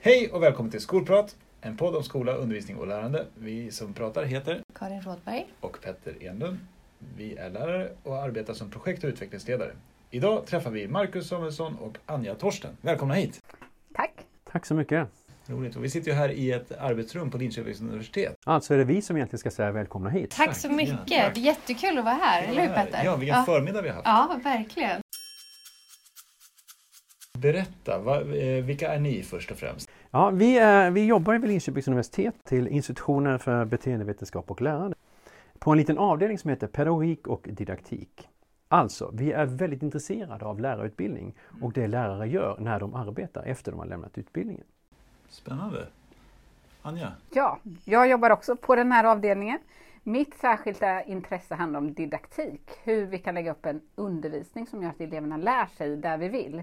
Hej och välkommen till Skolprat, en podd om skola, undervisning och lärande. Vi som pratar heter Karin Rådberg. och Petter Enlund. Vi är lärare och arbetar som projekt och utvecklingsledare. Idag träffar vi Marcus Samuelsson och Anja Torsten. Välkomna hit! Tack. Tack så mycket. Roligt. Och vi sitter ju här i ett arbetsrum på Linköpings universitet. Alltså är det vi som egentligen ska säga välkomna hit. Tack så Tack. mycket. Ja, tack. Det är jättekul att vara här, eller hur Petter? Ja, vilken ja. förmiddag vi har haft. ja, verkligen. Berätta, va, eh, vilka är ni först och främst? Ja, vi, är, vi jobbar vid Linköpings universitet till institutioner för beteendevetenskap och lärande. På en liten avdelning som heter pedagogik och didaktik. Alltså, vi är väldigt intresserade av lärarutbildning och det lärare gör när de arbetar efter de har lämnat utbildningen. Spännande. Anja? Ja, jag jobbar också på den här avdelningen. Mitt särskilda intresse handlar om didaktik, hur vi kan lägga upp en undervisning som gör att eleverna lär sig där vi vill.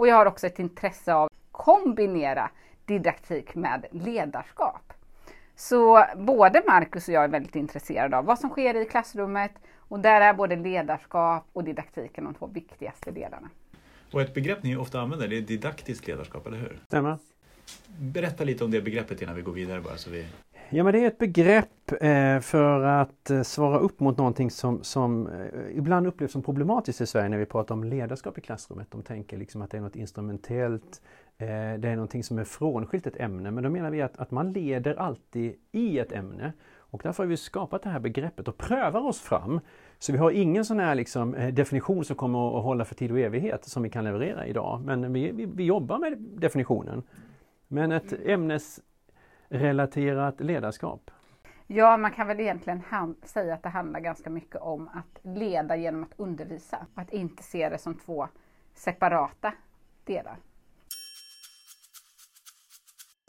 Och jag har också ett intresse av att kombinera didaktik med ledarskap. Så både Marcus och jag är väldigt intresserade av vad som sker i klassrummet och där är både ledarskap och didaktiken de två viktigaste delarna. Och ett begrepp ni ofta använder det är didaktiskt ledarskap, eller hur? Stämmer? Berätta lite om det begreppet innan vi går vidare bara. Så vi... Ja, men det är ett begrepp eh, för att eh, svara upp mot någonting som, som eh, ibland upplevs som problematiskt i Sverige när vi pratar om ledarskap i klassrummet. De tänker liksom att det är något instrumentellt, det är någonting som är frånskilt ett ämne. Men då menar vi att, att man leder alltid i ett ämne. Och därför har vi skapat det här begreppet och prövar oss fram. Så vi har ingen sån här liksom, definition som kommer att hålla för tid och evighet som vi kan leverera idag. Men vi, vi, vi jobbar med definitionen. Men ett ämnesrelaterat ledarskap. Ja, man kan väl egentligen säga att det handlar ganska mycket om att leda genom att undervisa. Att inte se det som två separata delar.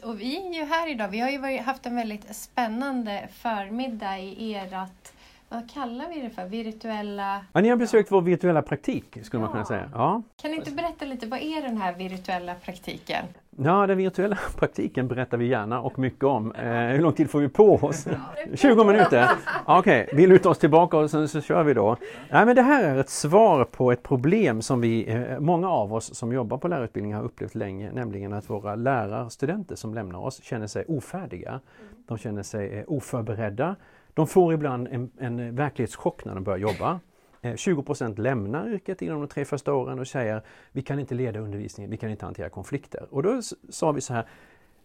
Och vi är ju här idag. Vi har ju varit, haft en väldigt spännande förmiddag i ert, vad kallar vi det för, virtuella... Ja, ni har besökt vår virtuella praktik skulle man kunna Ja. säga. Ja. Kan ni inte berätta lite, vad är den här virtuella praktiken? Ja, den virtuella praktiken berättar vi gärna och mycket om. Eh, hur lång tid får vi på oss? 20 minuter? Okej, vi lutar oss tillbaka och sen så kör vi då. Nej, men det här är ett svar på ett problem som vi, eh, många av oss som jobbar på lärarutbildningen har upplevt länge, nämligen att våra lärarstudenter som lämnar oss känner sig ofärdiga. De känner sig eh, oförberedda. De får ibland en, en verklighetschock när de börjar jobba. Eh, 20% lämnar yrket inom de tre första åren och säger vi kan inte leda undervisningen, vi kan inte hantera konflikter. Och då sa vi så här,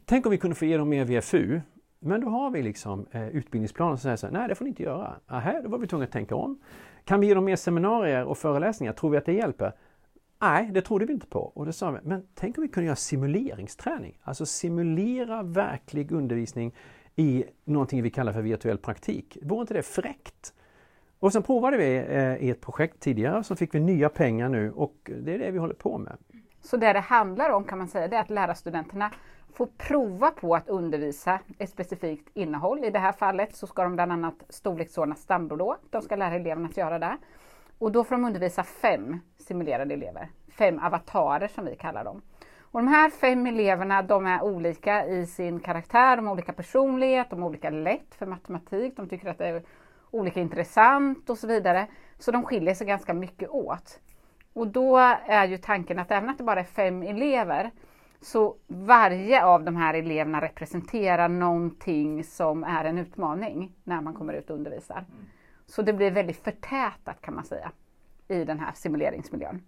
tänk om vi kunde få ge dem mer VFU. Men då har vi liksom eh, utbildningsplanen som säger så här, nej det får ni inte göra. Aha, då var vi tvungna att tänka om. Kan vi ge dem mer seminarier och föreläsningar? Tror vi att det hjälper? Nej, det trodde vi inte på. Och då sa vi, men tänk om vi kunde göra simuleringsträning. Alltså simulera verklig undervisning i någonting vi kallar för virtuell praktik. Vore inte det fräckt? Och sen provade vi i ett projekt tidigare, så fick vi nya pengar nu och det är det vi håller på med. Så det det handlar om kan man säga det är att lärarstudenterna får prova på att undervisa ett specifikt innehåll. I det här fallet så ska de bland annat storleksordna stamblå. De ska lära eleverna att göra det. Och då får de undervisa fem simulerade elever. Fem avatarer som vi kallar dem. Och de här fem eleverna de är olika i sin karaktär, de har olika personlighet, de har olika lätt för matematik, de tycker att det är olika intressant och så vidare. Så de skiljer sig ganska mycket åt. Och då är ju tanken att även att det bara är fem elever så varje av de här eleverna representerar någonting som är en utmaning när man kommer ut och undervisar. Så det blir väldigt förtätat kan man säga i den här simuleringsmiljön.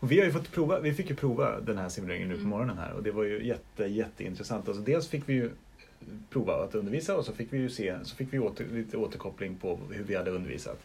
Och vi, har ju fått prova, vi fick ju prova den här simuleringen nu på morgonen här och det var ju jätte, jätteintressant. Alltså dels fick vi ju prova att undervisa och så fick vi ju se, så fick vi åter, lite återkoppling på hur vi hade undervisat.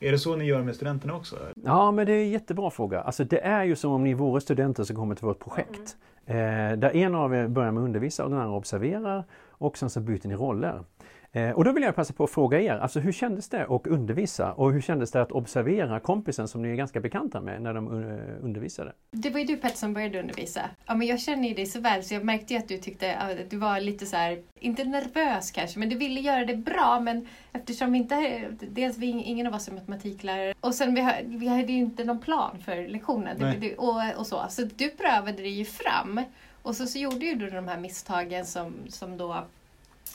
Är det så ni gör med studenterna också? Ja, men det är en jättebra fråga. Alltså det är ju som om ni vore studenter som kommer till vårt projekt. Eh, där en av er börjar med att undervisa och den andra observerar och sen så byter ni roller. Eh, och då vill jag passa på att fråga er, alltså hur kändes det att undervisa och hur kändes det att observera kompisen som ni är ganska bekanta med när de eh, undervisade? Det var ju du Pet som började undervisa. Ja, men jag känner ju dig så väl så jag märkte ju att du tyckte att du var lite så här, inte nervös kanske, men du ville göra det bra. Men eftersom vi inte, dels vi, ingen av oss är matematiklärare och sen vi, vi hade ju inte någon plan för lektionen och, och så. Så du prövade det ju fram. Och så, så gjorde ju du de här misstagen som, som då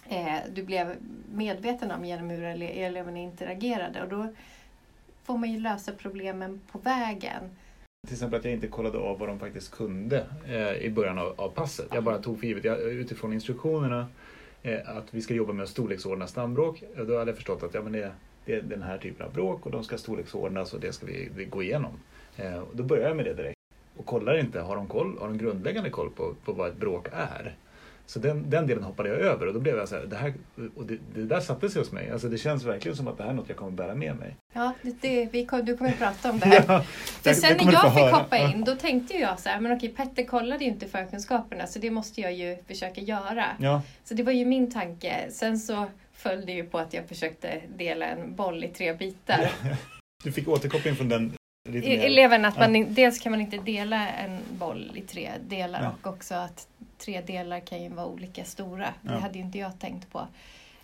eh, du blev medveten om genom hur eleverna interagerade. Och då får man ju lösa problemen på vägen. Till exempel att jag inte kollade av vad de faktiskt kunde eh, i början av, av passet. Jag bara tog för givet, jag, utifrån instruktionerna, eh, att vi ska jobba med att storleksordna stambråk. Eh, då hade jag förstått att ja, men det, det är den här typen av bråk och de ska storleksordnas och det ska vi, vi gå igenom. Eh, och då börjar jag med det direkt. Och kollar inte, har de, koll, har de grundläggande koll på, på vad ett bråk är? Så den, den delen hoppade jag över och då blev jag så här, det, här, och det, det där satte sig hos mig. Alltså det känns verkligen som att det här är något jag kommer bära med mig. Ja, det, det, vi kom, du kommer att prata om det här. Ja, För sen när jag fick höra. hoppa in, då tänkte jag så här, men okej, Petter kollade ju inte förkunskaperna, så det måste jag ju försöka göra. Ja, Så det var ju min tanke. Sen så föll det ju på att jag försökte dela en boll i tre bitar. du fick återkoppling från den lite I- mer... Eleven att man, Ja. dels kan man inte dela en boll i tre delar Ja. och också att tre delar kan ju vara olika stora. Det Ja. hade ju inte jag tänkt på.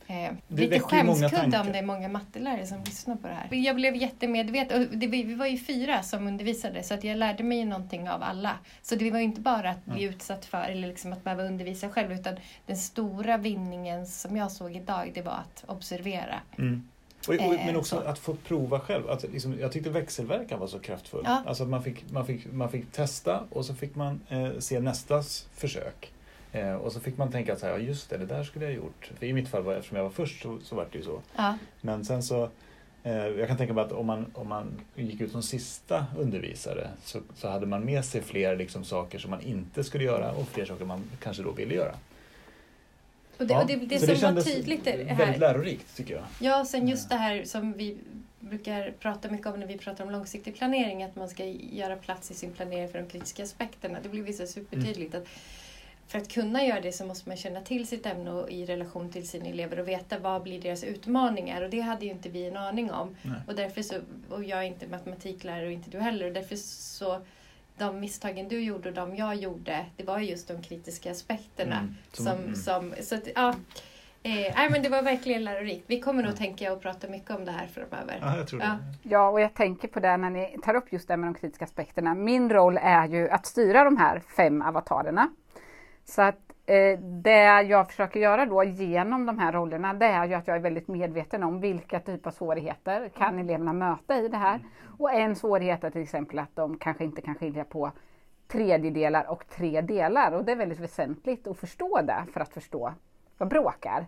Eh, Det lite skämskudde om det är många mattelärare som lyssnar på det här. Jag blev jättemedveten. Och det, vi var ju fyra som undervisade så att jag lärde mig någonting av alla. Så det var ju inte bara att bli utsatt för eller liksom att behöva undervisa själv utan den stora vinningen som jag såg idag det var att observera. Mm. Och, och, Eh, men också så. att få prova själv. Att liksom, jag tyckte växelverkan var så kraftfull. Ja. Alltså man fick, man, fick, man fick testa och så fick man eh, se nästas försök. Eh, och så fick man tänka att så här, ja, just det, det där skulle jag ha gjort. För I mitt fall, var, eftersom jag var först, så, så var det ju så. Ja, Men sen så, eh, jag kan tänka mig att om man, om man gick ut som sista undervisare så, så hade man med sig fler liksom, saker som man inte skulle göra och fler saker man kanske då ville göra. Och det, Ja, och det, det så som var tydligt är det Väldigt här. lärorikt tycker jag. Ja, sen just det här som vi brukar prata mycket om när vi pratar om långsiktig planering, att man ska göra plats i sin planering för de kritiska aspekterna. Det blir så supertydligt att för att kunna göra det så måste man känna till sitt ämne och i relation till sina elever och veta vad blir deras utmaningar och det hade ju inte vi en aning om. Nej. Och därför så, och jag är inte matematiklärare och inte du heller och därför så de misstagen du gjorde och de jag gjorde, det var ju just de kritiska aspekterna. Mm. Som- Som, mm. som, så att, ja, eh, nej, men det var verkligen lärorikt. Vi kommer nog tänka och prata mycket om det här framöver. Ja, jag tror det. Ja. Ja, och jag tänker på det när ni tar upp just det med de kritiska aspekterna. Min roll är ju att styra de här fem avatarerna. Så att eh, det jag försöker göra då genom de här rollerna, det är ju att jag är väldigt medveten om vilka typer av svårigheter kan eleverna möta i det här. Och en svårighet är till exempel att de kanske inte kan skilja på tredjedelar och tre delar. Och det är väldigt väsentligt att förstå det för att förstå vad bråk är.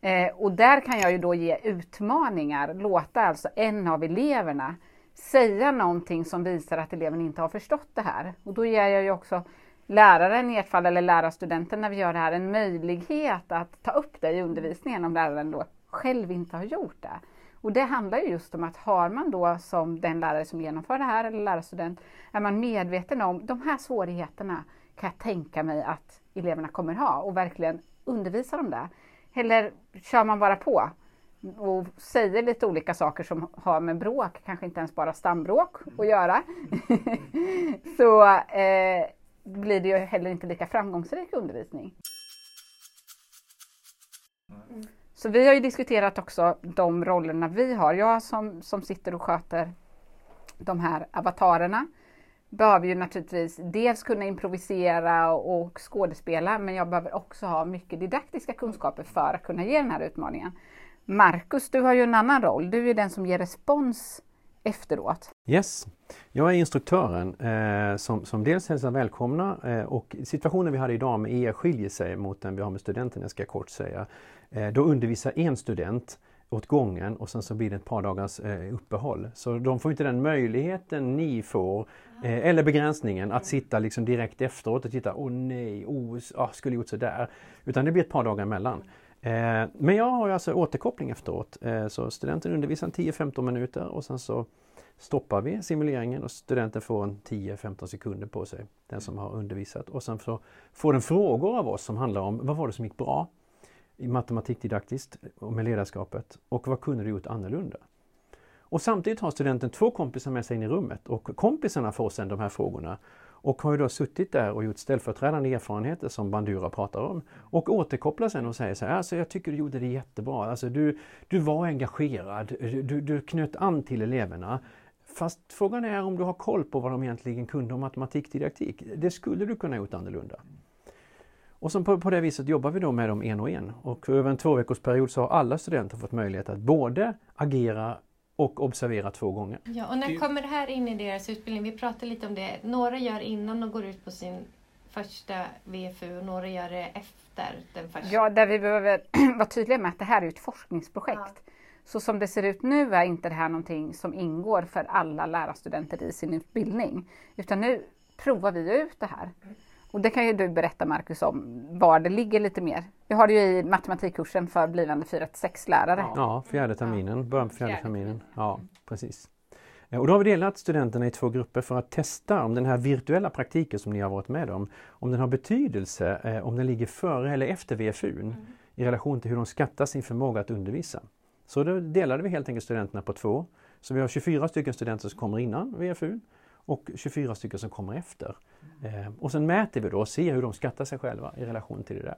Eh, och där kan jag ju då ge utmaningar, låta alltså en av eleverna säga någonting som visar att eleven inte har förstått det här. Och då ger jag ju också läraren i ert fall, eller lärarstudenten när vi gör det här, en möjlighet att ta upp det i undervisningen om läraren då själv inte har gjort det. Och det handlar ju just om att har man då som den lärare som genomför det här, eller lärarstudent, är man medveten om de här svårigheterna kan jag tänka mig att eleverna kommer ha och verkligen undervisa dem det. Eller kör man bara på och säger lite olika saker som har med bråk, kanske inte ens bara stambråk att göra, så eh, blir det ju heller inte lika framgångsrik undervisning. Så vi har ju diskuterat också de rollerna vi har. Jag som, som sitter och sköter de här avatarerna behöver ju naturligtvis dels kunna improvisera och skådespela men jag behöver också ha mycket didaktiska kunskaper för att kunna ge den här utmaningen. Marcus, du har ju en annan roll. Du är den som ger respons efteråt. Yes, jag är instruktören eh, som, som dels hälsar välkomna eh, och situationen vi hade idag med er skiljer sig mot den vi har med studenterna, ska jag kort säga. Eh, då undervisar en student åt gången och sen så blir det ett par dagars eh, uppehåll. Så de får inte den möjligheten ni får, eh, eller begränsningen, att sitta liksom direkt efteråt och titta, åh nej, oh, ah, skulle gjort sådär. Utan det blir ett par dagar emellan. Eh, men jag har alltså återkoppling efteråt. Eh, så studenten undervisar 10-15 minuter och sen så stoppar vi simuleringen och studenten får en 10-15 sekunder på sig, den som har undervisat. Och sen så får den frågor av oss som handlar om vad var det som gick bra i matematikdidaktiskt och med ledarskapet och vad kunde du gjort annorlunda? Och samtidigt har studenten två kompisar med sig in i rummet och kompisarna får sedan de här frågorna och har ju då suttit där och gjort ställföreträdande erfarenheter som Bandura pratar om och återkopplar sen och säger så här, alltså jag tycker du gjorde det jättebra, alltså du, du var engagerad, du, du, du knöt an till eleverna. Fast frågan är om du har koll på vad de egentligen kunde om matematikdidaktik. Det skulle du kunna gjort annorlunda. Och så på, på det viset jobbar vi då med dem en och en. Och över en två veckors period så har alla studenter fått möjlighet att både agera och observera två gånger. Ja, och när kommer det här in i deras utbildning? Vi pratade lite om det. Några gör innan de går ut på sin första VFU och några gör det efter den första. Ja, där vi behöver vara tydliga med att det här är ett forskningsprojekt. Ja. Så som det ser ut nu är inte det här någonting som ingår för alla lärarstudenter i sin utbildning. Utan nu provar vi ut det här. Och det kan ju du berätta Marcus om var det ligger lite mer. Vi har det ju i matematikkursen för blivande 4-6 lärare. Ja, fjärde terminen, början på fjärde terminen. Ja, precis. Och då har vi delat studenterna i två grupper för att testa om den här virtuella praktiken som ni har varit med om, om den har betydelse, eh, om den ligger före eller efter VFU mm. i relation till hur de skattar sin förmåga att undervisa. Så då delade vi helt enkelt studenterna på två. Så vi har 24 stycken studenter som kommer innan VFU och 24 stycken som kommer efter. Eh, och sen mäter vi då och ser hur de skattar sig själva i relation till det där.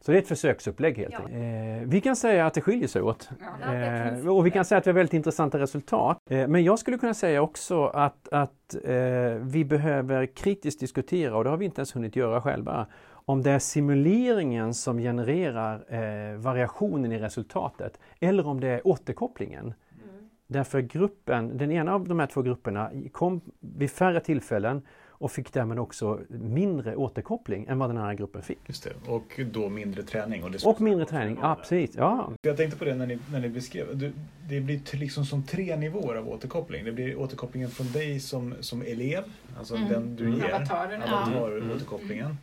Så det är ett försöksupplägg helt enkelt. Eh, vi kan säga att det skiljer sig åt. Ja, eh, och vi kan säga att vi har väldigt intressanta resultat. Eh, men jag skulle kunna säga också att, att eh, vi behöver kritiskt diskutera, och det har vi inte ens hunnit göra själva, om det är simuleringen som genererar eh, variationen i resultatet eller om det är återkopplingen. Mm. Därför gruppen, den ena av de här två grupperna kom vid färre tillfällen och fick därmed också mindre återkoppling än vad den andra gruppen fick. Just det, och då mindre träning. Och, och mindre träning, ja precis. Ja. Jag tänkte på det när ni, när ni beskrev, det blir liksom som tre nivåer av återkoppling. Det blir återkopplingen från dig som, som elev, alltså mm. den du ger, Avataren, avatar-återkopplingen. Mm.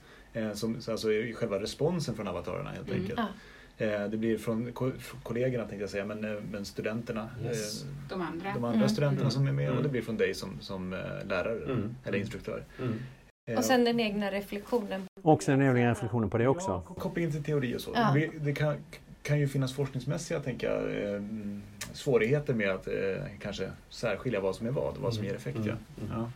Som, alltså själva responsen från avatarerna helt mm. enkelt. Eh, det blir från kollegorna tänkte jag säga, men, eh, men studenterna. Yes. Eh, de andra, de andra mm. studenterna mm. som är med och det mm. blir från dig som, som lärare mm. eller instruktör. Mm. Och sen den egna reflektionen. Och sen den egna reflektionen på det också. Ja, kopplingen till teori och så. Ja. Det, kan, kan ju finnas forskningsmässiga tänker jag, svårigheter med att kanske särskilja vad som är vad, vad som ger effekt. Ja. ja.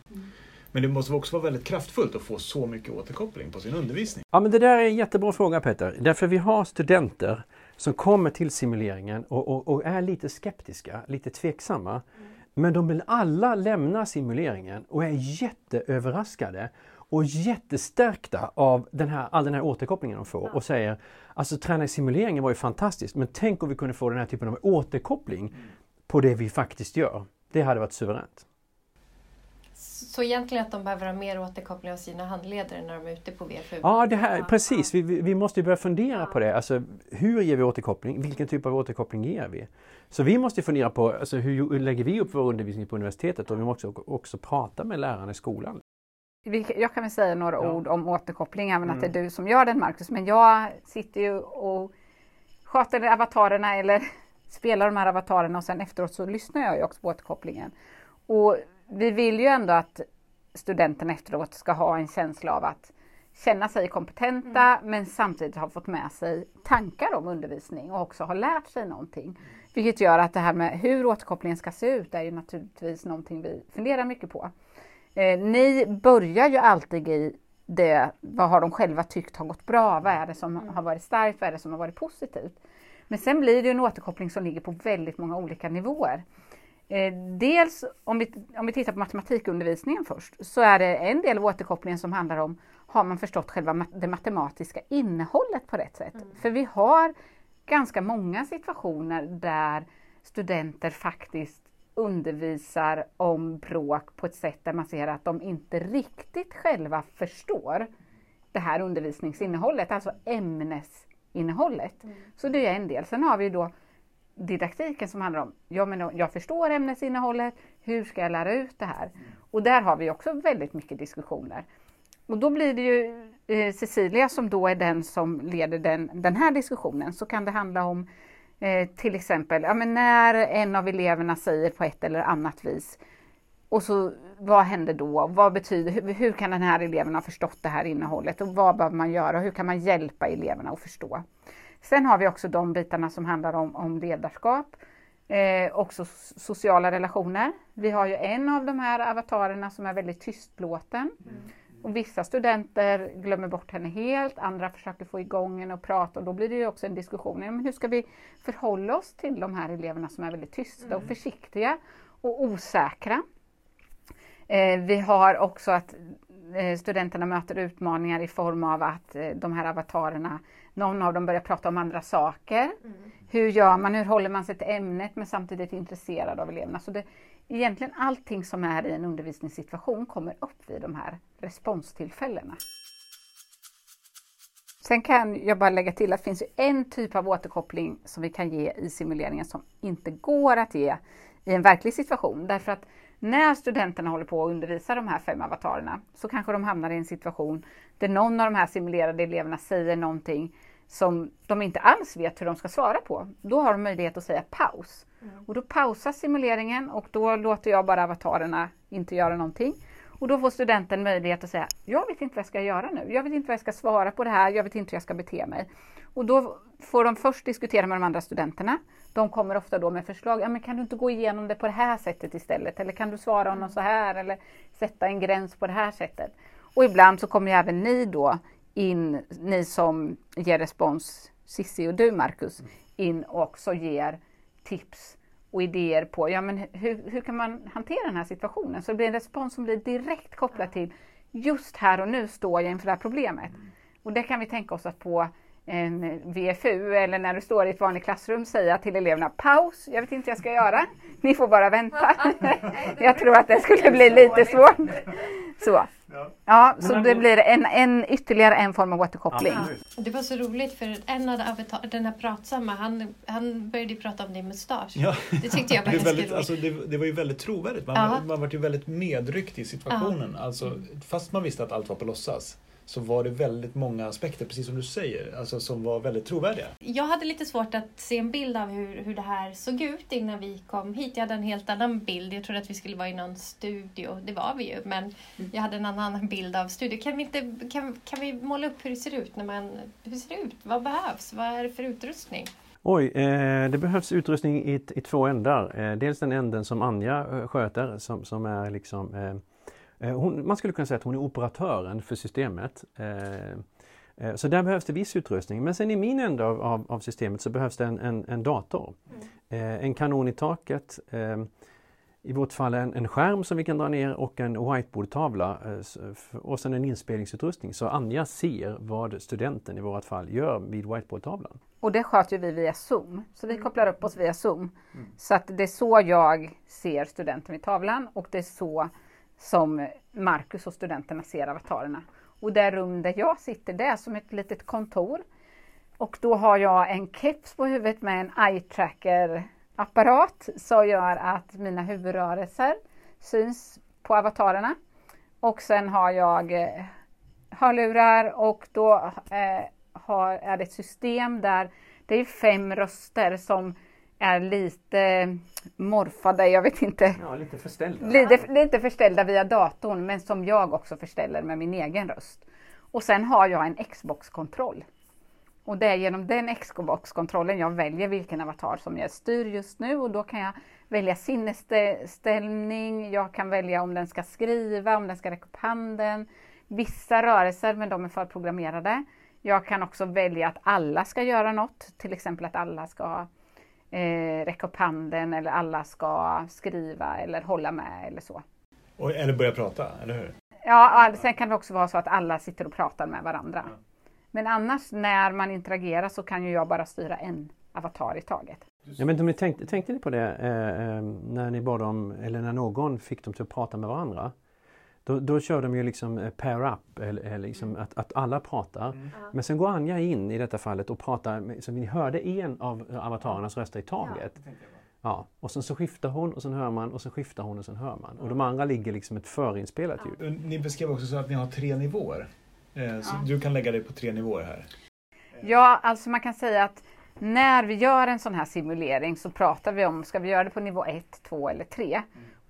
Men det måste också vara väldigt kraftfullt att få så mycket återkoppling på sin undervisning. Ja, men det där är en jättebra fråga Peter. Därför vi har studenter som kommer till simuleringen och, och, och är lite skeptiska, lite tveksamma. Mm. Men de vill alla lämna simuleringen och är jätteöverraskade och jättestärkta av den här, all den här återkopplingen de får och säger Alltså träna i simuleringen var ju fantastiskt men tänk om vi kunde få den här typen av återkoppling mm. på det vi faktiskt gör. Det hade varit suveränt. Så egentligen att de behöver ha mer återkoppling av sina handledare när de är ute på VFU? Ja, det här, precis. Vi, vi måste börja fundera på det. Alltså, hur ger vi återkoppling? Vilken typ av återkoppling ger vi? Så vi måste fundera på alltså, hur lägger vi upp vår undervisning på universitetet och vi måste också, också prata med lärarna i skolan. Jag kan väl säga några ja. ord om återkoppling, även mm. att det är mm. du som gör den Marcus. Men jag sitter ju och sköter avatarerna eller spelar de här avatarerna och sen efteråt så lyssnar jag ju också på återkopplingen. Och vi vill ju ändå att studenterna efteråt ska ha en känsla av att känna sig kompetenta mm. men samtidigt ha fått med sig tankar om undervisning och också ha lärt sig någonting. Vilket gör att det här med hur återkopplingen ska se ut är ju naturligtvis någonting vi funderar mycket på. Eh, ni börjar ju alltid i det, vad har de själva tyckt har gått bra? Vad är det som mm. har varit starkt? Vad är det som har varit positivt? Men sen blir det en återkoppling som ligger på väldigt många olika nivåer. Eh, dels om vi, om vi tittar på matematikundervisningen först, så är det en del av återkopplingen som handlar om, har man förstått själva det matematiska innehållet på rätt sätt? Mm. För vi har ganska många situationer där studenter faktiskt undervisar om bråk på ett sätt där man ser att de inte riktigt själva förstår det här undervisningsinnehållet, alltså ämnesinnehållet. Mm. Så det är en del. Sen har vi då didaktiken som handlar om, ja men jag förstår ämnesinnehållet, hur ska jag lära ut det här? Och där har vi också väldigt mycket diskussioner. Och då blir det ju eh, Cecilia som då är den som leder den, den här diskussionen, så kan det handla om eh, till exempel, ja men när en av eleverna säger på ett eller annat vis och så vad händer då? Vad betyder, hur, hur kan den här eleven ha förstått det här innehållet och vad behöver man göra? Hur kan man hjälpa eleverna att förstå? Sen har vi också de bitarna som handlar om, om ledarskap, eh, också sociala relationer. Vi har ju en av de här avatarerna som är väldigt tystlåten. Mm. Och vissa studenter glömmer bort henne helt, andra försöker få igång henne och prata och då blir det ju också en diskussion. Men hur ska vi förhålla oss till de här eleverna som är väldigt tysta mm. och försiktiga och osäkra? Eh, vi har också att studenterna möter utmaningar i form av att eh, de här avatarerna, någon av dem börjar prata om andra saker. Hur gör man, hur håller man sig till ämnet men samtidigt är intresserad av eleverna? Så det, egentligen allting som är i en undervisningssituation kommer upp vid de här responstillfällena. Sen kan jag bara lägga till att det finns en typ av återkoppling som vi kan ge i simuleringen som inte går att ge i en verklig situation. Därför att när studenterna håller på att undervisa de här fem avatarerna så kanske de hamnar i en situation där någon av de här simulerade eleverna säger någonting som de inte alls vet hur de ska svara på. Då har de möjlighet att säga paus. Och då pausas simuleringen och då låter jag bara avatarerna inte göra någonting. Och då får studenten möjlighet att säga, jag vet inte vad jag ska göra nu. Jag vet inte vad jag ska svara på det här. Jag vet inte hur jag ska bete mig. Och då får de först diskutera med de andra studenterna. De kommer ofta då med förslag. Ja, men kan du inte gå igenom det på det här sättet istället? Eller kan du svara honom så här? Eller sätta en gräns på det här sättet? Och ibland så kommer ju även ni då in, ni som ger respons, Sissi och du Marcus, in och också ger tips och idéer på ja, men hur, hur kan man hantera den här situationen? Så det blir en respons som blir direkt kopplad till just här och nu står jag inför det här problemet. Och det kan vi tänka oss att på en VFU eller när du står i ett vanligt klassrum säga till eleverna paus, jag vet inte vad jag ska göra, ni får bara vänta. jag tror att det skulle bli lite svårt. Så. Ja, så det blir en, en, ytterligare en form av återkoppling. Ja. Det var så roligt för en av avatar, den här pratsamma, han, han började prata om din mustasch. Ja. Det tyckte jag var det, väldigt, alltså, det, det var ju väldigt trovärdigt. Man, Ja. man var ju väldigt medryckt i situationen. Alltså, fast man visste att allt var på låtsas så var det väldigt många aspekter, precis som du säger, alltså, som var väldigt trovärdiga. Jag hade lite svårt att se en bild av hur, hur det här såg ut innan vi kom hit. Jag hade en helt annan bild. Jag trodde att vi skulle vara i någon studio. Det var vi ju, men jag hade en annan bild av studio. Kan vi, inte, kan, kan vi måla upp hur det ser ut? När man, hur ser det ut? Vad behövs? Vad är det för utrustning? Oj, eh, det behövs utrustning i, i två ändar. Eh, dels den änden som Anja eh, sköter som, som är liksom eh, eh, hon, Man skulle kunna säga att hon är operatören för systemet. Eh, eh, så där behövs det viss utrustning. Men sen i min ände av, av, av systemet så behövs det en, en, en dator. Eh, en kanon i taket. Eh, I vårt fall en, en skärm som vi kan dra ner och en whiteboardtavla eh, och sen en inspelningsutrustning så Anja ser vad studenten i vårt fall gör vid whiteboardtavlan. Och det sköter vi via Zoom. Så vi kopplar upp oss via Zoom. Så att det är så jag ser studenten vid tavlan och det är så som Marcus och studenterna ser avatarerna. Och det rum där jag sitter, det är som ett litet kontor. Och då har jag en keps på huvudet med en eye tracker apparat som gör att mina huvudrörelser syns på avatarerna. Och sen har jag eh, hörlurar och då eh, har, är det ett system där det är fem röster som är lite morfade, jag vet inte, Ja, lite förställda. lite, lite förställda via datorn men som jag också förställer med min egen röst. Och sen har jag en Xbox-kontroll. Och det är genom den Xbox-kontrollen jag väljer vilken avatar som jag styr just nu och då kan jag välja sinnesställning, jag kan välja om den ska skriva, om den ska räcka upp handen, vissa rörelser men de är förprogrammerade. Jag kan också välja att alla ska göra något, till exempel att alla ska eh, räcka upp handen eller alla ska skriva eller hålla med eller så. Och, eller börja prata, eller hur? Ja, sen kan det också vara så att alla sitter och pratar med varandra. Men annars när man interagerar så kan ju jag bara styra en avatar i taget. Jag vet inte om ni tänkte, tänkte ni på det eh, eh, när ni bad dem, eller när någon fick dem till att prata med varandra? Då, då kör de ju liksom eh, pair up, eller, eller liksom att, att alla pratar. Men sen går Anja in i detta fallet och pratar, så vi hörde en av avatarernas röster i taget. Ja, och sen så skiftar hon och sen hör man och sen skiftar hon och sen hör man. Och de andra ligger liksom ett förinspelat ljud. Ni beskrev också så att ni har tre nivåer. Eh, Så du kan lägga dig på tre nivåer här. Ja, alltså man kan säga att när vi gör en sån här simulering så pratar vi om, ska vi göra det på nivå 1, 2 eller 3?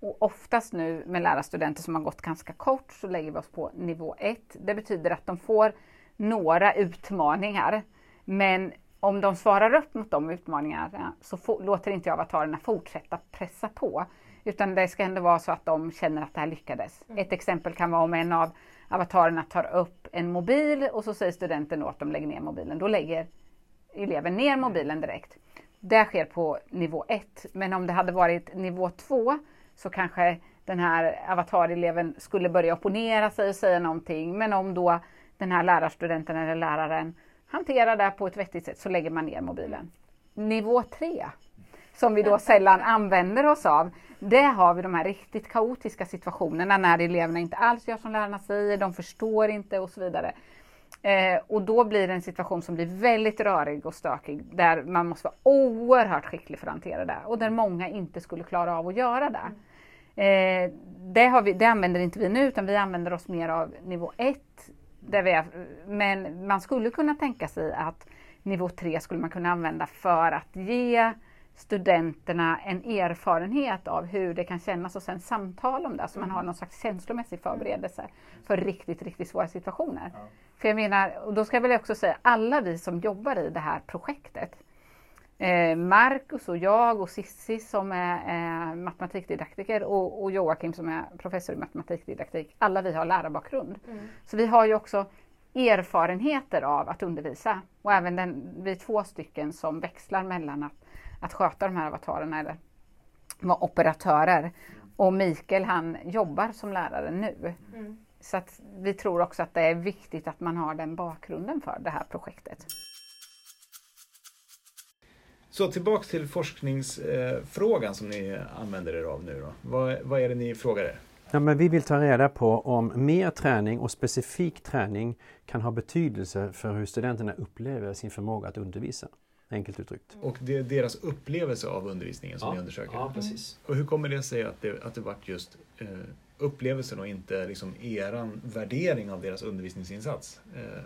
Och oftast nu med lärarstudenter som har gått ganska kort så lägger vi oss på nivå 1. Det betyder att de får några utmaningar. Men om de svarar upp mot de utmaningarna så få, låter inte jag avatarerna fortsätta pressa på. Utan det ska ändå vara så att de känner att det här lyckades. Ett exempel kan vara om en av avatarerna tar upp en mobil och så säger studenten då att de lägger ner mobilen. Då lägger eleven ner mobilen direkt. Det sker på nivå 1. Men om det hade varit nivå 2 så kanske den här avatareleven skulle börja opponera sig och säga någonting. Men om då den här lärarstudenten eller läraren hanterar det på ett vettigt sätt så lägger man ner mobilen. Nivå 3, som vi då sällan använder oss av, det har vi de här riktigt kaotiska situationerna när eleverna inte alls gör som lärarna säger, de förstår inte och så vidare. Eh, och då blir det en situation som blir väldigt rörig och stökig där man måste vara oerhört skicklig för att hantera det och där många inte skulle klara av att göra det. Eh, det, har vi, det använder inte vi nu utan vi använder oss mer av nivå 1. men man skulle kunna tänka sig att nivå 3 skulle man kunna använda för att ge studenterna en erfarenhet av hur det kan kännas och sen samtala om det så man har någon slags känslomässig förberedelse för riktigt, riktigt svåra situationer. Ja. För jag menar, och då ska jag väl också säga alla vi som jobbar i det här projektet eh, Marcus och jag och Sissi som är eh, matematikdidaktiker och, och, Joakim som är professor i matematikdidaktik. Alla vi har lärarbakgrund. Mm. Så vi har ju också erfarenheter av att undervisa och även den, vi två stycken som växlar mellan att att sköta de här avatarerna eller vara operatörer. Och Mikael han jobbar som lärare nu. Mm. Så att vi tror också att det är viktigt att man har den bakgrunden för det här projektet. Så tillbaks till forskningsfrågan som ni använder er av nu då. Vad, vad är det ni frågar er? Ja, men vi vill ta reda på om mer träning och specifik träning kan ha betydelse för hur studenterna upplever sin förmåga att undervisa. Enkelt uttryckt. Och det är deras upplevelse av undervisningen som ja, ni undersöker? Ja, precis. Och hur kommer det sig att det, att det vart just eh, upplevelsen och inte liksom eran värdering av deras undervisningsinsats? Eh,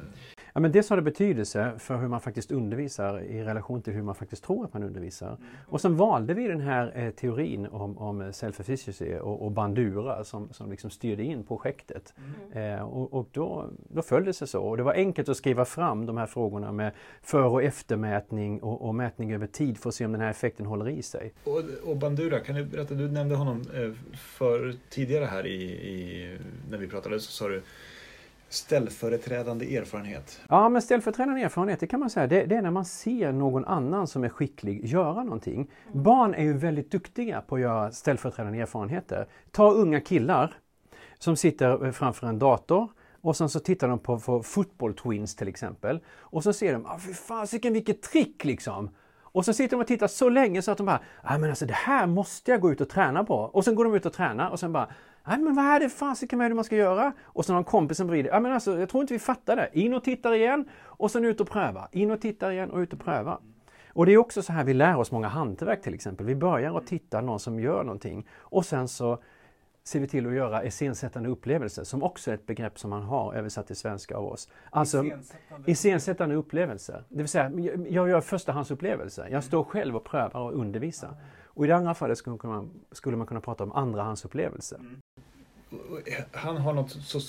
Ja, men dels har det betydelse för hur man faktiskt undervisar i relation till hur man faktiskt tror att man undervisar. Mm. Och sen valde vi den här eh, teorin om, om self-efficacy och, och, Bandura som, som liksom styrde in projektet. Mm. Eh, och, och då, då föll det sig så. Och det var enkelt att skriva fram de här frågorna med för och eftermätning och, och mätning över tid för att se om den här effekten håller i sig. Och, och Bandura, kan du berätta, du nämnde honom eh, för tidigare här i, i, när vi pratade så sa du Ställföreträdande erfarenhet? Ja, men ställföreträdande erfarenhet, det kan man säga, det, det, är när man ser någon annan som är skicklig göra någonting. Mm. Barn är ju väldigt duktiga på att göra ställföreträdande erfarenheter. Ta unga killar som sitter framför en dator och sen så tittar de på, på Football Twins till exempel. Och så ser de, ah, fy fasiken vilket trick liksom! Och så sitter de och tittar så länge så att de bara, ah, men alltså det här måste jag gå ut och träna på. Och sen går de ut och tränar och sen bara, Nej men vad är det fasiken vad man ska göra? Och så har kompisen bredvid. Ja men alltså jag tror inte vi fattar det. In och tittar igen och sen ut och pröva. In och tittar igen och ut och pröva. Och det är också så här vi lär oss många hantverk till exempel. Vi börjar att titta någon som gör någonting och sen så ser vi till att göra iscensättande upplevelser som också är ett begrepp som man har översatt till svenska av oss. Alltså iscensättande upplevelser. Det vill säga, jag gör förstahandsupplevelser. Jag står själv och prövar och undervisar. Och i det andra fallet skulle man, skulle man kunna prata om andrahandsupplevelser. Mm. Han har något so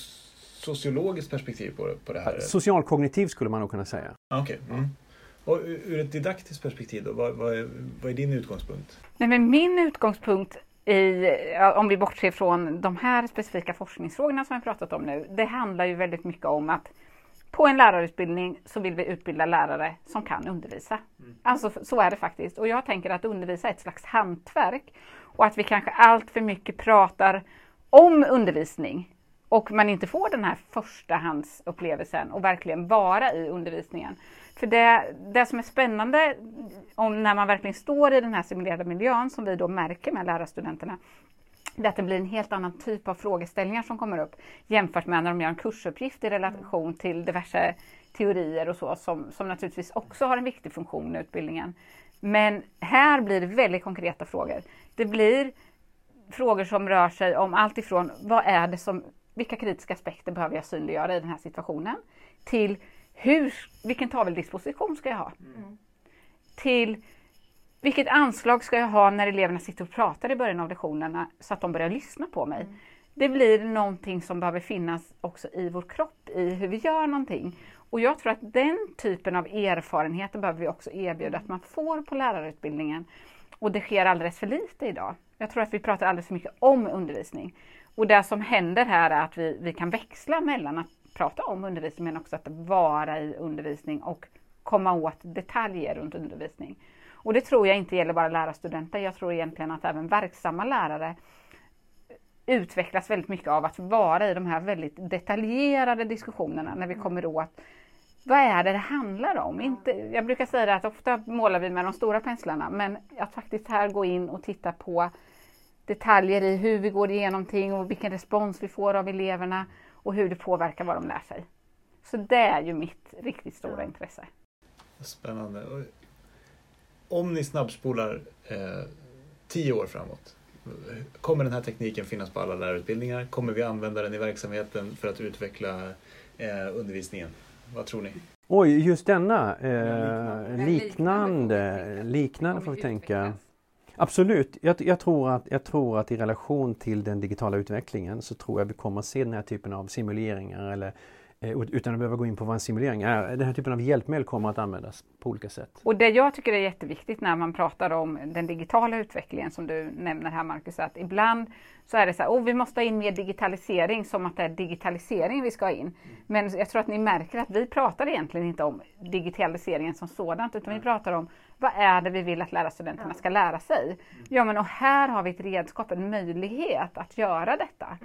sociologiskt perspektiv på, på det här? Socialkognitivt skulle man nog kunna säga. Okay. Mm. Och ur ett didaktiskt perspektiv då, vad, vad, är, vad är din utgångspunkt? Nej, men min utgångspunkt i, om vi bortser från de här specifika forskningsfrågorna som vi pratat om nu, det handlar ju väldigt mycket om att på en lärarutbildning så vill vi utbilda lärare som kan undervisa. Mm. Alltså så är det faktiskt. Och jag tänker att undervisa är ett slags hantverk och att vi kanske allt för mycket pratar om undervisning och man inte får den här förstahandsupplevelsen och verkligen vara i undervisningen. För det, det som är spännande om när man verkligen står i den här simulerade miljön som vi då märker med lärarstudenterna det är att det blir en helt annan typ av frågeställningar som kommer upp jämfört med när de gör en kursuppgift i relation till diverse teorier och så som, som naturligtvis också har en viktig funktion i utbildningen. Men här blir det väldigt konkreta frågor. Det blir frågor som rör sig om allt ifrån vad är det som, vilka kritiska aspekter behöver jag synliggöra i den här situationen? Till hur, vilken taveldisposition ska jag ha? Mm. Till vilket anslag ska jag ha när eleverna sitter och pratar i början av lektionerna så att de börjar lyssna på mig? Mm. Det blir någonting som behöver finnas också i vår kropp, i hur vi gör någonting. Och jag tror att den typen av erfarenheter behöver vi också erbjuda att man får på lärarutbildningen. Och det sker alldeles för lite idag. Jag tror att vi pratar alldeles för mycket om undervisning. Och det som händer här är att vi, vi kan växla mellan att prata om undervisning men också att vara i undervisning och komma åt detaljer runt undervisning. Och det tror jag inte gäller bara lärarstudenter. Jag tror egentligen att även verksamma lärare utvecklas väldigt mycket av att vara i de här väldigt detaljerade diskussionerna när vi kommer åt vad är det det handlar om? Inte, jag brukar säga att ofta målar vi med de stora penslarna men att faktiskt här gå in och titta på detaljer i hur vi går igenom ting och vilken respons vi får av eleverna och hur det påverkar vad de lär sig. Så det är ju mitt riktigt stora intresse. Spännande. Om ni snabbspolar eh, tio år framåt, kommer den här tekniken finnas på alla lärarutbildningar? Kommer vi använda den i verksamheten för att utveckla eh, undervisningen? Vad tror ni? Oj, just denna eh, liknande, liknande. Får vi tänka. Absolut, jag, jag, tror att, jag tror att i relation till den digitala utvecklingen så tror jag vi kommer att se den här typen av simuleringar eller Eh, utan att behöva gå in på vad en simulering är. Den här typen av hjälpmedel kommer att användas på olika sätt. Och det jag tycker är jätteviktigt när man pratar om den digitala utvecklingen som du nämner här Marcus, att ibland så är det så här, oh, vi måste ha in mer digitalisering som att det är digitalisering vi ska ha in. Men jag tror att ni märker att vi pratar egentligen inte om digitaliseringen som sådant, utan vi pratar om vad är det vi vill att lärarstudenterna ska lära sig? Ja, men och här har vi ett redskap, en möjlighet att göra detta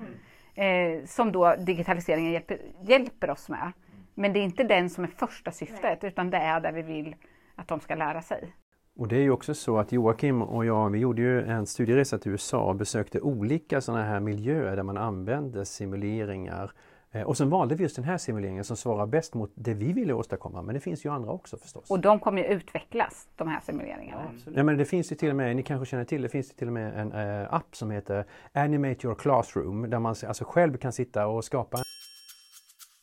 eh, som då digitaliseringen hjälper, hjälper oss med. Men det är inte den som är första syftet utan det är där vi vill att de ska lära sig. Och det är ju också så att Joakim och jag, vi gjorde ju en studieresa till USA och besökte olika sådana här miljöer där man använder simuleringar Eh, och sen valde vi just den här simuleringen som svarar bäst mot det vi ville åstadkomma. Men det finns ju andra också förstås. Och de kommer ju utvecklas, de här simuleringarna. Ja, ja, men det finns ju till och med, ni kanske känner till, det finns ju till och med en äh, app som heter Animate your classroom där man alltså själv kan sitta och skapa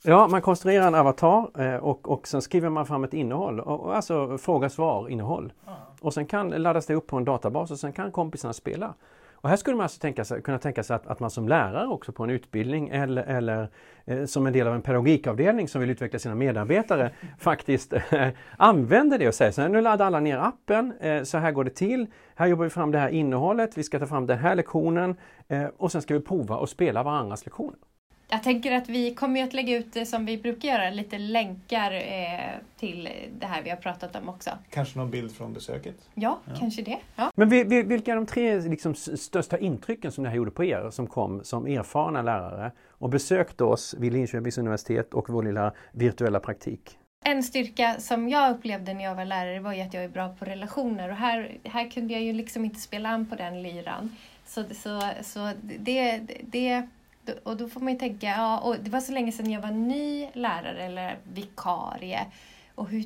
Ja, man konstruerar en avatar eh, och, och sen skriver man fram ett innehåll, och, alltså fråga-svar innehåll. Och sen kan laddas det upp på en databas och sen kan kompisarna spela. Och här skulle man alltså tänka sig, kunna tänka sig att, att man som lärare också på en utbildning eller, eller eh, som en del av en pedagogikavdelning som vill utveckla sina medarbetare faktiskt eh, använder det och säger så här, nu laddar alla ner appen, eh, så här går det till, här jobbar vi fram det här innehållet, vi ska ta fram den här lektionen eh, och sen ska vi prova och spela varandras lektioner. Jag tänker att vi kommer att lägga ut det som vi brukar göra, lite länkar eh, till det här vi har pratat om också. Kanske någon bild från besöket? Ja, ja. kanske det. Ja. Men vilka är de tre liksom, största intrycken som det här gjorde på er som kom som erfarna lärare och besökte oss vid Linköpings universitet och vår lilla virtuella praktik? En styrka som jag upplevde när jag var lärare var ju att jag är bra på relationer och här, här kunde jag ju liksom inte spela an på den lyran. Så, så, så det, det och då får man ju tänka, ja, och det var så länge sedan jag var ny lärare eller vikarie. Och, hur,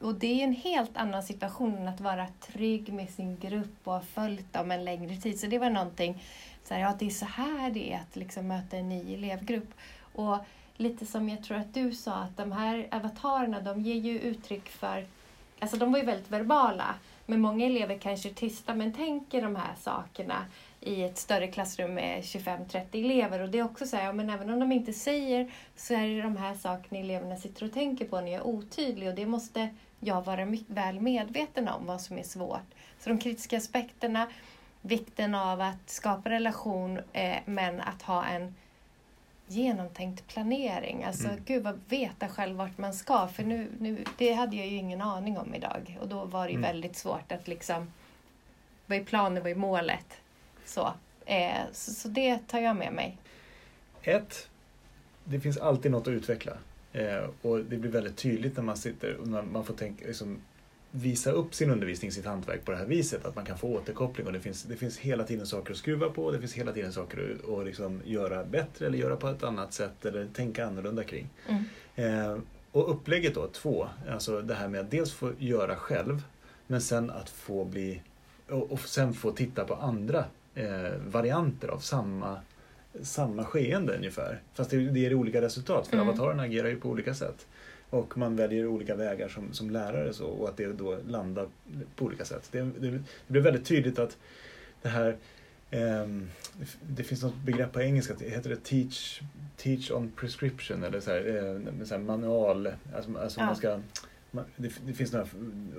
och det är en helt annan situation än att vara trygg med sin grupp och ha följt dem en längre tid. Så det var någonting, så här, ja det är så här det är att liksom möta en ny elevgrupp. Och lite som jag tror att du sa, att de här avatarerna de ger ju uttryck för, alltså de var ju väldigt verbala. Men många elever kanske är tysta men tänker de här sakerna i ett större klassrum med 25-30 elever. Och det är också så här, ja, men även om de inte säger så är det de här sakerna eleverna sitter och tänker på när jag är otydlig och det måste jag vara väl medveten om vad som är svårt. Så de kritiska aspekterna, vikten av att skapa relation eh, men att ha en genomtänkt planering. Alltså mm. gud vad veta själv vart man ska för nu, nu, det hade jag ju ingen aning om idag och då var det ju mm. väldigt svårt att liksom vad är planen, vad är målet? Så, eh, så, så, det tar jag med mig. Ett, det finns alltid något att utveckla. Eh, och det blir väldigt tydligt när man sitter och man, man får tänka, liksom, visa upp sin undervisning, sitt hantverk på det här viset. Att man kan få återkoppling och det finns, det finns hela tiden saker att skruva på. Det finns hela tiden saker att, att liksom göra bättre eller göra på ett annat sätt eller tänka annorlunda kring. Mm. Eh, och upplägget då, två, alltså det här med att dels få göra själv men sen att få bli och, och sen få titta på andra eh, varianter av samma, samma skeende ungefär. Fast det, det ger olika resultat för mm. avatarerna agerar ju på olika sätt. Och man väljer olika vägar som, som lärare så, och att det då landar på olika sätt. Det, det, det blir väldigt tydligt att det här Um, det finns något begrepp på engelska, heter det teach, teach on prescription eller så här, eh, så här manual, alltså, alltså ja. man ska det, det finns några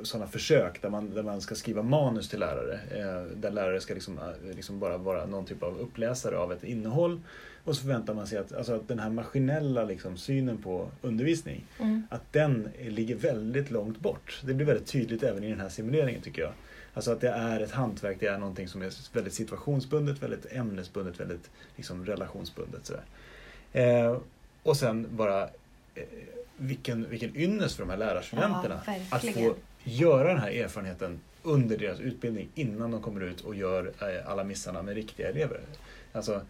sådana försök där man, där man ska skriva manus till lärare. Eh, där lärare ska liksom, eh, liksom bara vara någon typ av uppläsare av ett innehåll. Och så förväntar man sig att, alltså att den här maskinella liksom, synen på undervisning, mm. att den ligger väldigt långt bort. Det blir väldigt tydligt även i den här simuleringen tycker jag. Alltså att det är ett hantverk, det är någonting som är väldigt situationsbundet, väldigt ämnesbundet, väldigt liksom relationsbundet. Sådär. Eh, och sen bara eh, vilken, vilken ynnest för de här lärarstudenterna Ja, att få göra den här erfarenheten under deras utbildning innan de kommer ut och gör eh, alla missarna med riktiga elever. Alltså,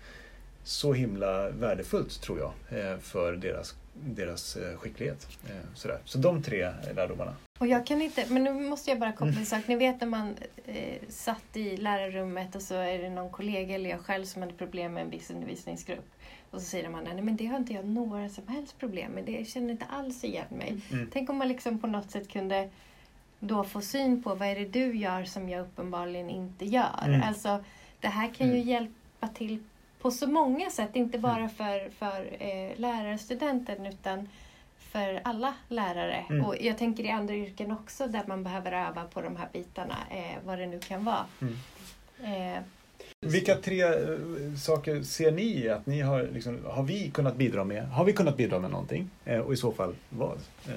så himla värdefullt tror jag eh, för deras, deras eh, skicklighet. Eh, Sådär. Så de tre lärdomarna. Och jag kan inte, men nu måste jag bara koppla en sak. Ni vet när man eh, satt i lärarrummet och så är det någon kollega eller jag själv som hade problem med en viss undervisningsgrupp. Och så säger man, nej men det har inte jag några som helst problem med. Det jag känner inte alls igen mig. Mm. Tänk om man liksom på något sätt kunde då få syn på vad är det du gör som jag uppenbarligen inte gör. Mm. Alltså det här kan ju Mm. hjälpa till på så många sätt. Inte bara för, för eh, lärarstudenten utan för alla lärare. Mm. Och jag tänker i andra yrken också där man behöver öva på de här bitarna. Eh, vad det nu kan vara. Mm. Eh, Vilka tre eh, saker ser ni att ni har, liksom, har vi kunnat bidra med? Har vi kunnat bidra med någonting? Eh, och i så fall vad? Eh,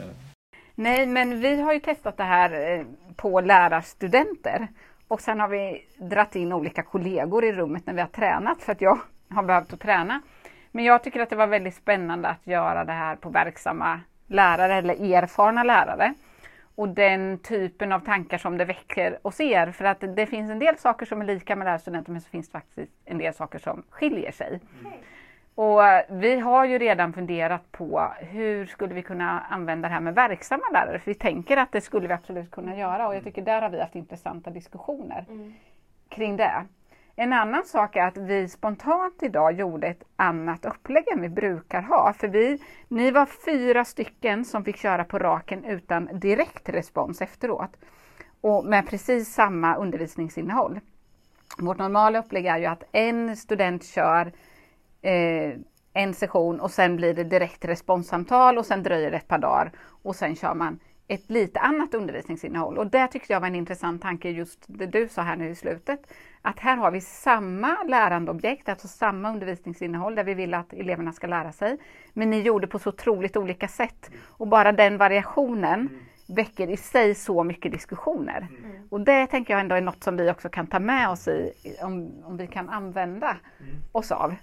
Nej, men vi har ju testat det här eh, på lärarstudenter och sen har vi dratt in olika kollegor i rummet när vi har tränat för att jag har behövt att träna. Men jag tycker att det var väldigt spännande att göra det här på verksamma lärare eller erfarna lärare. Och den typen av tankar som det väcker hos er. För att det finns en del saker som är lika med lärarstudenter men så finns det faktiskt en del saker som skiljer sig. Och eh, vi har ju redan funderat på hur skulle vi kunna använda det här med verksamma lärare? För vi tänker att det skulle vi absolut kunna göra och jag tycker där har vi haft intressanta diskussioner kring det. En annan sak är att vi spontant idag gjorde ett annat upplägg än vi brukar ha. För vi, ni var fyra stycken som fick köra på raken utan direkt respons efteråt. Och med precis samma undervisningsinnehåll. Vårt normala upplägg är ju att en student kör eh, en session och sen blir det direkt responssamtal och sen dröjer det ett par dagar och sen kör man ett lite annat undervisningsinnehåll. Och det tyckte jag var en intressant tanke, just det du sa här nu i slutet. Att här har vi samma lärandeobjekt, alltså samma undervisningsinnehåll där vi vill att eleverna ska lära sig. Men ni gjorde på så otroligt olika sätt. Och bara den variationen mm väcker i sig så mycket diskussioner. Och det tänker jag ändå är något som vi också kan ta med oss i, om, om vi kan använda oss av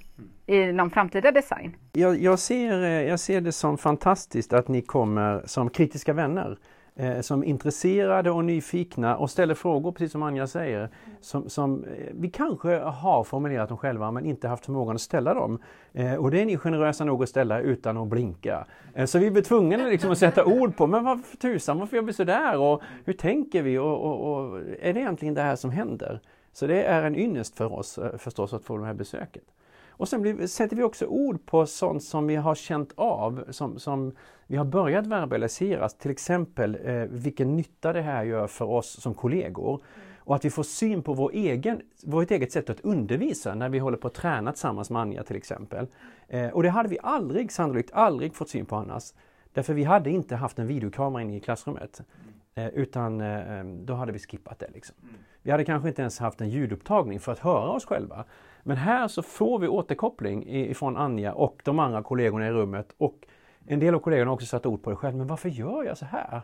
i någon framtida design. Jag, jag, ser, eh, jag ser det som fantastiskt att ni kommer som kritiska vänner. Eh, som är intresserade och nyfikna och ställer frågor, precis som Anja säger. Som, som eh, vi kanske har formulerat dem själva men inte haft förmågan att ställa dem. Eh, och det är ni generösa nog att ställa utan att blinka. Eh, så vi blir tvungna liksom att sätta ord på, men varför tusan, varför gör vi sådär? Och hur tänker vi? Och, och, och är det egentligen det här som händer? Så det är en ynnest för oss eh, förstås att få det här besöket. Och sen blir, sätter vi också ord på sånt som vi har känt av, som, som vi har börjat verbalisera. Till exempel eh, vilken nytta det här gör för oss som kollegor. Och att vi får syn på vår egen, vårt eget sätt att undervisa när vi håller på att träna tillsammans med Anja till exempel. Eh, och det hade vi aldrig, sannolikt aldrig fått syn på annars. Därför vi hade inte haft en videokamera inne i klassrummet. Eh, utan eh, då hade vi skippat det. Liksom. Mm. Vi hade kanske inte ens haft en ljudupptagning för att höra oss själva. Men här så får vi återkoppling ifrån Anja och de andra kollegorna i rummet. Och en del av kollegorna har också satt ord på det själv. Men varför gör jag så här?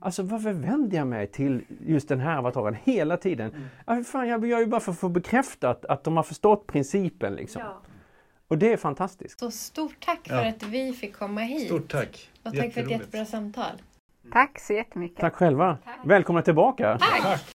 Alltså varför vänder jag mig till just den här avataren hela tiden? Mm. fan, jag gör ju bara för att få bekräftat att de har förstått principen. Liksom. Och det är fantastiskt. Så stort tack för Ja. att vi fick komma hit. Stort tack! Och tack för ett jättebra samtal. Tack så jättemycket. Tack själva. Välkomna tillbaka. Tack!